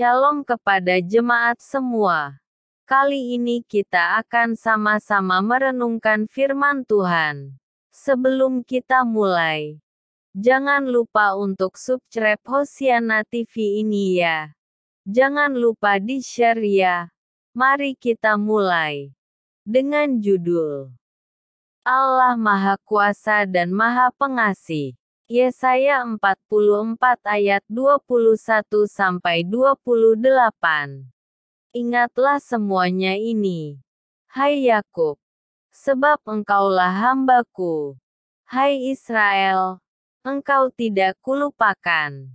Shalom kepada jemaat semua. Kali ini kita akan sama-sama merenungkan firman Tuhan. Sebelum kita mulai, jangan lupa untuk subscribe Hosiana TV ini ya. Jangan lupa di-share ya. Mari kita mulai. Dengan judul Allah Maha Kuasa dan Maha Pengasih. Yesaya 44 ayat 21 sampai 28. Ingatlah semuanya ini. Hai Yakub, sebab engkaulah hambaku. Hai Israel, engkau tidak kulupakan.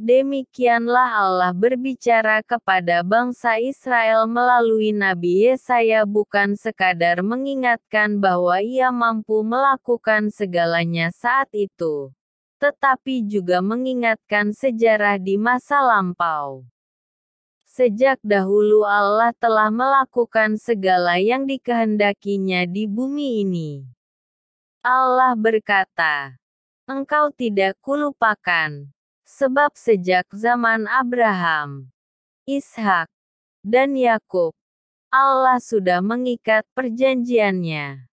Demikianlah Allah berbicara kepada bangsa Israel melalui Nabi Yesaya bukan sekadar mengingatkan bahwa ia mampu melakukan segalanya saat itu, tetapi juga mengingatkan sejarah di masa lampau. Sejak dahulu Allah telah melakukan segala yang dikehendakinya di bumi ini. Allah berkata, Engkau tidak kulupakan, Sebab sejak zaman Abraham, Ishak, dan Yakub, Allah sudah mengikat perjanjiannya.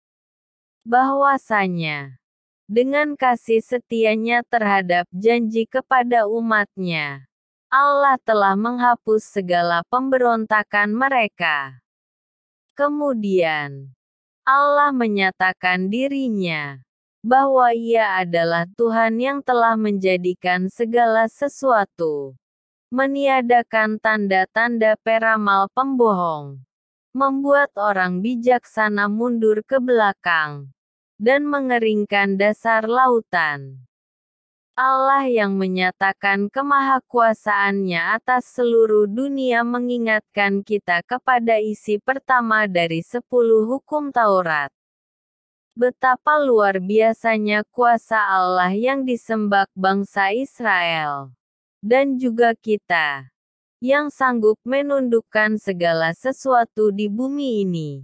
Bahwasanya, dengan kasih setianya terhadap janji kepada umatnya, Allah telah menghapus segala pemberontakan mereka. Kemudian, Allah menyatakan dirinya bahwa Ia adalah Tuhan yang telah menjadikan segala sesuatu, meniadakan tanda-tanda peramal pembohong, membuat orang bijaksana mundur ke belakang, dan mengeringkan dasar lautan. Allah yang menyatakan kemahakuasaannya atas seluruh dunia mengingatkan kita kepada isi pertama dari sepuluh hukum Taurat Betapa luar biasanya kuasa Allah yang disembah bangsa Israel. Dan juga kita. Yang sanggup menundukkan segala sesuatu di bumi ini.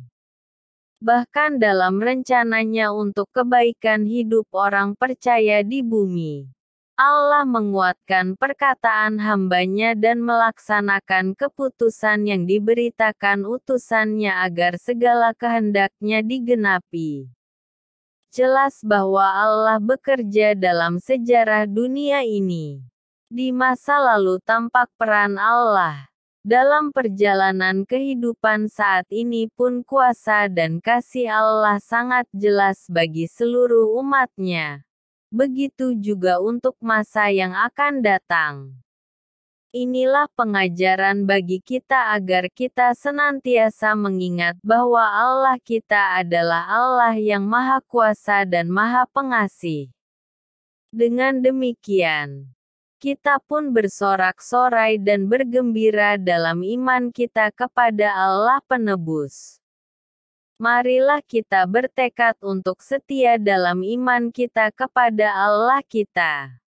Bahkan dalam rencananya untuk kebaikan hidup orang percaya di bumi. Allah menguatkan perkataan hambanya dan melaksanakan keputusan yang diberitakan utusannya agar segala kehendaknya digenapi jelas bahwa Allah bekerja dalam sejarah dunia ini. Di masa lalu tampak peran Allah. Dalam perjalanan kehidupan saat ini pun kuasa dan kasih Allah sangat jelas bagi seluruh umatnya. Begitu juga untuk masa yang akan datang. Inilah pengajaran bagi kita agar kita senantiasa mengingat bahwa Allah kita adalah Allah yang Maha Kuasa dan Maha Pengasih. Dengan demikian, kita pun bersorak-sorai dan bergembira dalam iman kita kepada Allah Penebus. Marilah kita bertekad untuk setia dalam iman kita kepada Allah kita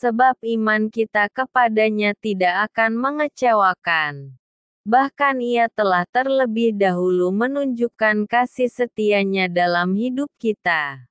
sebab iman kita kepadanya tidak akan mengecewakan. Bahkan ia telah terlebih dahulu menunjukkan kasih setianya dalam hidup kita.